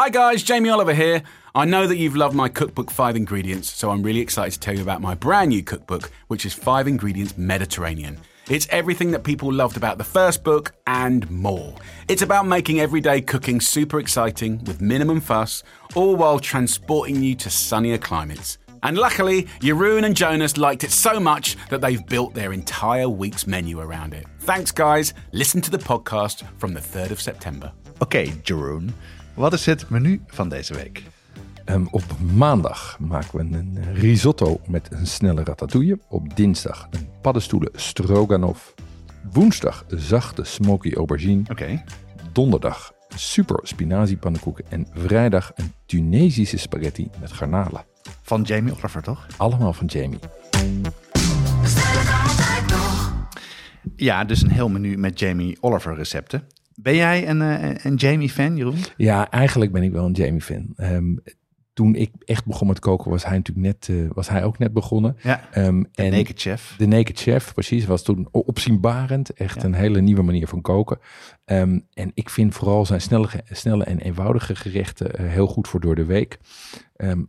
Hi guys, Jamie Oliver here. I know that you've loved my cookbook 5 ingredients, so I'm really excited to tell you about my brand new cookbook, which is 5 ingredients Mediterranean. It's everything that people loved about the first book and more. It's about making everyday cooking super exciting with minimum fuss, all while transporting you to sunnier climates. And luckily, Jeroen and Jonas liked it so much that they've built their entire week's menu around it. Thanks, guys. Listen to the podcast from the 3rd of September. Okay, Jeroen. Wat is het menu van deze week? Ehm, op maandag maken we een risotto met een snelle ratatouille. Op dinsdag een paddenstoelen stroganoff. Woensdag zachte smoky aubergine. Oké. Donderdag super spinazie pannenkoeken. En vrijdag een Tunesische spaghetti met garnalen. Van Jamie Oliver, toch? Allemaal van Jamie. Ja, dus een heel menu met Jamie Oliver recepten. Ben jij een, eh, een Jamie-fan, Jeroen? Ja, eigenlijk ben ik wel een Jamie-fan. Ehm, toen ik echt begon met koken, was hij natuurlijk net, eh, was hij ook net begonnen. Ja, Ehm, de en Naked Chef. De Naked Chef, precies. Was toen opzienbarend. Echt Ja. een hele nieuwe manier van koken. Ehm, en ik vind vooral zijn snelle, snelle en eenvoudige gerechten eh, heel goed voor door de week.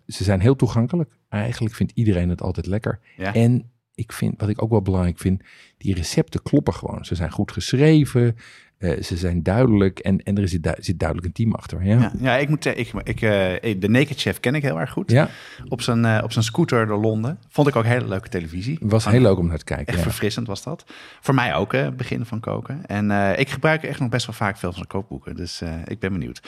Ze zijn heel toegankelijk. Eigenlijk vindt iedereen het altijd lekker. Ja. En ik vind, wat ik ook wel belangrijk vind, die recepten kloppen gewoon. Ze zijn goed geschreven. Eh, ze zijn duidelijk. En, en er zit, du- zit duidelijk een team achter. Ja. Ja, ja, ik moet zeggen, ik, ik, eh, de Naked Chef ken ik heel erg goed. ja, Op zijn, eh, op zijn scooter door Londen. Vond ik ook hele leuke televisie. het was heel leuk om naar te kijken. Echt ja. verfrissend was dat. Voor mij ook, eh, begin van koken. En eh, ik gebruik echt nog best wel vaak veel van zijn kookboeken. Dus eh, ik ben benieuwd.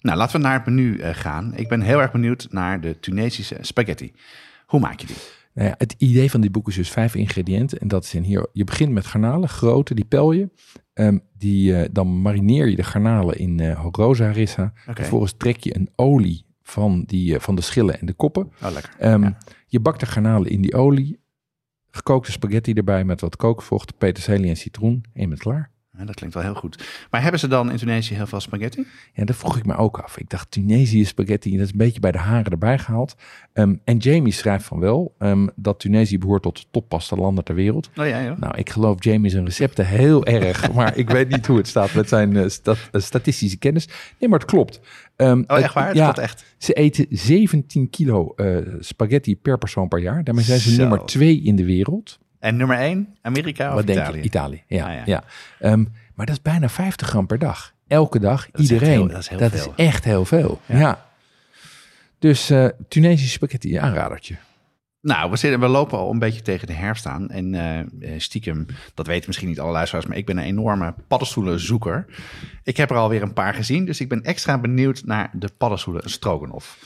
Nou, laten we naar het menu eh, gaan. Ik ben heel erg benieuwd naar de Tunesische spaghetti. Hoe maak je die? Nou ja, het idee van dit boek is dus vijf ingrediënten. En dat zijn hier, je begint met garnalen, grote, die pel je. Ehm, die, eh, dan marineer je de garnalen in eh rosa harissa. Vervolgens trek je een olie van, die, eh, van de schillen en de koppen. Oh. Ehm, Ja. Je bakt de garnalen in die olie. Gekookte spaghetti erbij met wat kookvocht, peterselie en citroen. En je bent klaar. Ja, dat klinkt wel heel goed. Maar hebben ze dan in Tunesië heel veel spaghetti? Ja, dat vroeg ik me ook af. Ik dacht, Tunesië spaghetti, dat is een beetje bij de haren erbij gehaald. Ehm, en Jamie schrijft van wel ehm, dat Tunesië behoort tot de toppasta landen ter wereld. Oh ja, joh. Nou, ik geloof Jamie zijn recepten heel erg, maar ik weet niet hoe het staat met zijn eh, stat- eh, statistische kennis. Nee, maar het klopt. Ehm, Oh, het- echt waar? Dat Ja, echt. ze eten 17 kilo eh, spaghetti per persoon per jaar. Daarmee zijn ze Zo. nummer twee in de wereld. En nummer één, Amerika of Wat denk Italië? je? Italië. Ja, Ah, ja. ja. Ehm, maar dat is bijna 50 gram per dag. Elke dag, is iedereen. heel- dat is heel veel. echt heel veel. Ja. Ja. Dus eh Tunesische spaghetti, aanradertje. Nou, we, zitten, we lopen al een beetje tegen de herfst aan. En eh, eh, stiekem, dat weten misschien niet alle luisteraars, maar ik ben een enorme paddenstoelenzoeker. Ik heb er alweer een paar gezien, dus ik ben extra benieuwd naar de paddenstoelen stroganoff.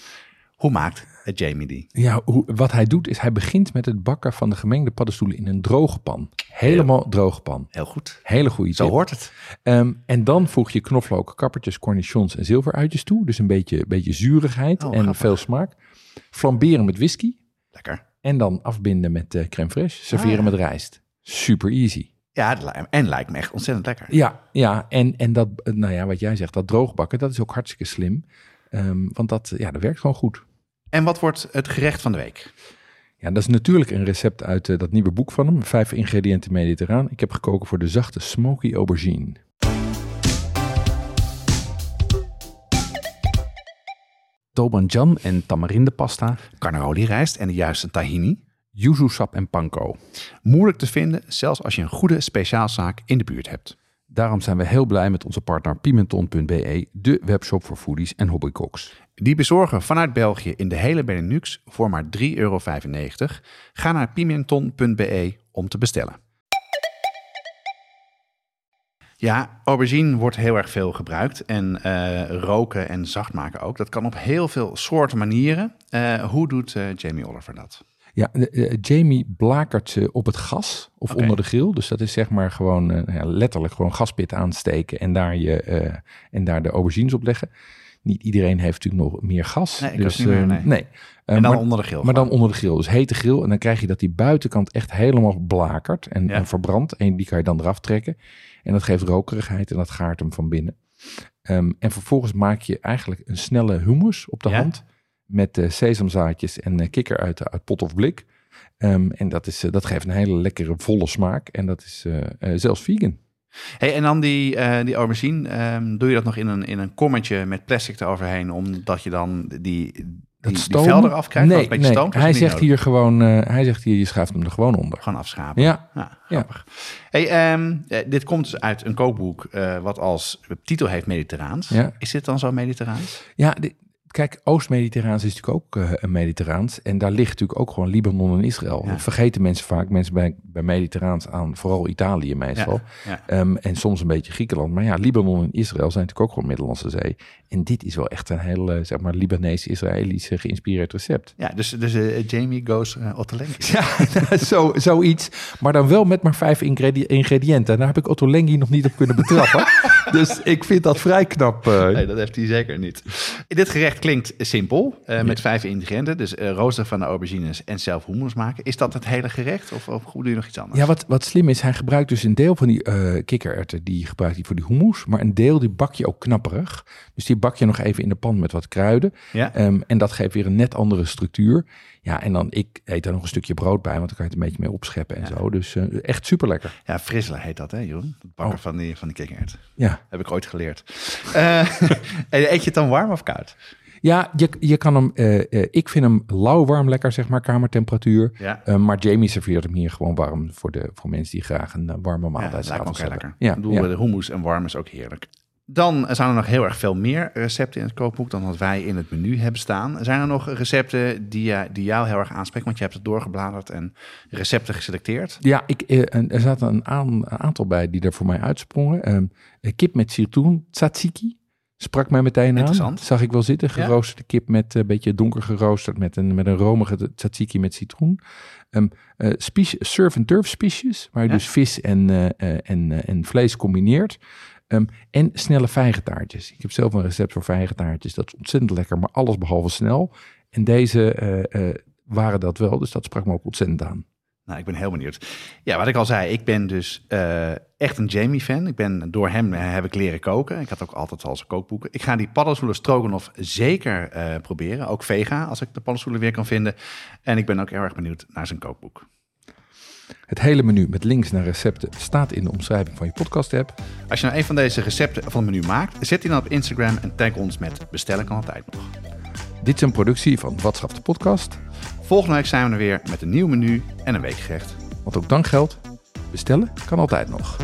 Hoe maakt het Jamie die? Ja, hoe, wat hij doet is hij begint met het bakken van de gemengde paddenstoelen in een droge pan. Helemaal droge pan. Heel goed. Hele goede Zo tip. hoort het. Ehm, en dan voeg je knoflook, kappertjes, cornichons en zilveruitjes toe. Dus een beetje, beetje zurigheid Oh, en grappig. veel smaak. Flamberen met whisky. Lekker. En dan afbinden met eh, crème fraîche. Serveren Ah, ja. met rijst. Super easy. Ja, en lijkt me echt ontzettend lekker. Ja, ja en, en dat, eh, nou ja, wat jij zegt, dat droogbakken, dat is ook hartstikke slim. Ehm, want dat, ja, dat werkt gewoon goed. En wat wordt het gerecht van de week? Ja, dat is natuurlijk een recept uit eh, dat nieuwe boek van hem. Vijf ingrediënten mediterraan. Ik heb gekoken voor de zachte smoky aubergine. Tobanjan en tamarindepasta, Carnaroli rijst en de juiste tahini. yuzu sap en panko. Moeilijk te vinden, zelfs als je een goede speciaalzaak in de buurt hebt. Daarom zijn we heel blij met onze partner Pimenton.be, de webshop voor foodies en hobbycooks. Die bezorgen vanuit België in de hele Benelux voor maar 3,95 euro. Ga naar pimenton.be om te bestellen. Ja, aubergine wordt heel erg veel gebruikt. En eh, roken en zacht maken ook. Dat kan op heel veel soorten manieren. Eh, hoe doet eh, Jamie Oliver dat? Ja, Jamie blakert ze op het gas of onder de grill. Dus dat is zeg maar gewoon eh, ja, letterlijk gewoon gaspit aansteken en daar, je, eh, en daar de aubergines op leggen. Niet iedereen heeft natuurlijk nog meer gas. Nee, dus, meer, eh, nee. Eh, En dan maar, onder de grill. maar dan onder de grill. Dus hete grill. En dan krijg je dat die buitenkant echt helemaal blakert en, Ja. en verbrandt. En die kan je dan eraf trekken. En dat geeft rokerigheid en dat gaart hem van binnen. Ehm, en vervolgens maak je eigenlijk een snelle hummus op de Ja? hand. Met eh, sesamzaadjes en eh, kikker uit, uit pot of blik. Ehm, en dat, is, eh, dat geeft een hele lekkere volle smaak. En dat is zelfs vegan. Hey, en dan die, eh, die aubergine, ehm, doe je dat nog in een, in een kommetje met plastic eroverheen, omdat je dan die, die, die stomen? vel eraf krijgt? Nee, wat een beetje nee. hij dat zegt nodig? hier gewoon, hij zegt hier, je schuift hem er gewoon onder. Gewoon afschapen. Ja, Ja, Ja. Hey, ehm, eh, dit komt dus uit een kookboek wat als titel heeft Mediterraans. Ja. Is dit dan zo Mediterraans? Ja, kijk, Oost-Mediterraans is natuurlijk ook eh, een Mediterraans. En daar ligt natuurlijk ook gewoon Libanon en Israël. Ja. Dat vergeten mensen vaak, mensen bij, bij Mediterraans aan, vooral Italië meestal. Ja. Ehm, en soms een beetje Griekenland. Maar ja, Libanon en Israël zijn natuurlijk ook gewoon Middellandse Zee. En dit is wel echt een heel, eh, zeg maar, Libanees-Israëlische geïnspireerd recept. Ja, dus, dus eh, Jamie goes uh, Ottolenghi. Ja, zo, zoiets. Maar dan wel met maar vijf ingredi- ingrediënten. En daar heb ik Otto Lengi nog niet op kunnen betrappen. dus ik vind dat vrij knap. Nee, dat heeft hij zeker niet. Dit gerecht klinkt simpel, eh, met vijf ingrediënten. Dus eh rooster van de aubergines en zelf hummus maken. Is dat het hele gerecht of, of doe je nog iets anders? Ja, wat, wat slim is, hij gebruikt dus een deel van die eh kikkererwten, die gebruikt hij voor die hummus. Maar een deel die bak je ook knapperig. Dus die bak je nog even in de pan met wat kruiden. Ja? Ehm, en dat geeft weer een net andere structuur. Ja, en dan, ik eet daar nog een stukje brood bij, want dan kan je het een beetje mee opscheppen en zo. Dus echt super lekker. Ja, frizzelen heet dat, hè, Jeroen? Het bakken Oh. van die, van die kikkererwt. Ja, Heb ik ooit geleerd. Eet je het dan warm of koud? Ja je, je kan hem, eh, eh, ik vind hem lauw-warm lekker, zeg maar, kamertemperatuur. Ja. Eh, maar Jamie serveert hem hier gewoon warm voor, de, voor mensen die graag een warme Ja, maaltijd dat lijkt me ook lekker. hebben. ik bedoel, de hummus en warm is ook heerlijk. Dan zijn er nog heel erg veel meer recepten in het kookboek dan wat wij in het menu hebben staan. Zijn er nog recepten die, die jou heel erg aanspreken? Want je hebt het doorgebladerd en recepten geselecteerd. Ja, ik, er zaten een, aan- een aantal bij die er voor mij uitsprongen. Ehm, eh, kip met citroen, tzatziki. Sprak mij meteen aan. Zag ik wel zitten. Ja. Geroosterde kip met een beetje donker geroosterd. Met een, met een romige tzatziki met citroen. Ehm eh, spies- surf and turf spiesjes. Waar je Ja. dus vis en, eh, eh, en, eh, en vlees combineert. Ehm, en snelle vijgentaartjes. Ik heb zelf een recept voor vijgentaartjes. Dat is ontzettend lekker, maar alles behalve snel. En deze eh, eh, waren dat wel. Dus dat sprak me ook ontzettend aan. Nou, ik ben heel benieuwd. Ja, wat ik al zei, ik ben dus eh, echt een Jamie-fan. Ik ben door hem eh, heb ik leren koken. Ik had ook altijd al zijn kookboeken. Ik ga die paddenstoelen stroganoff zeker eh, proberen. Ook vega, als ik de paddenstoelen weer kan vinden. En ik ben ook heel erg benieuwd naar zijn kookboek. Het hele menu met links naar recepten staat in de omschrijving van je podcast-app. Als je nou een van deze recepten van het menu maakt, zet die dan op Instagram en tag ons met bestellen kan altijd nog. Dit is een productie van Watschaf de podcast. Volgende week zijn we er weer met een nieuw menu en een weekgerecht. Want ook dan geldt, bestellen kan altijd nog.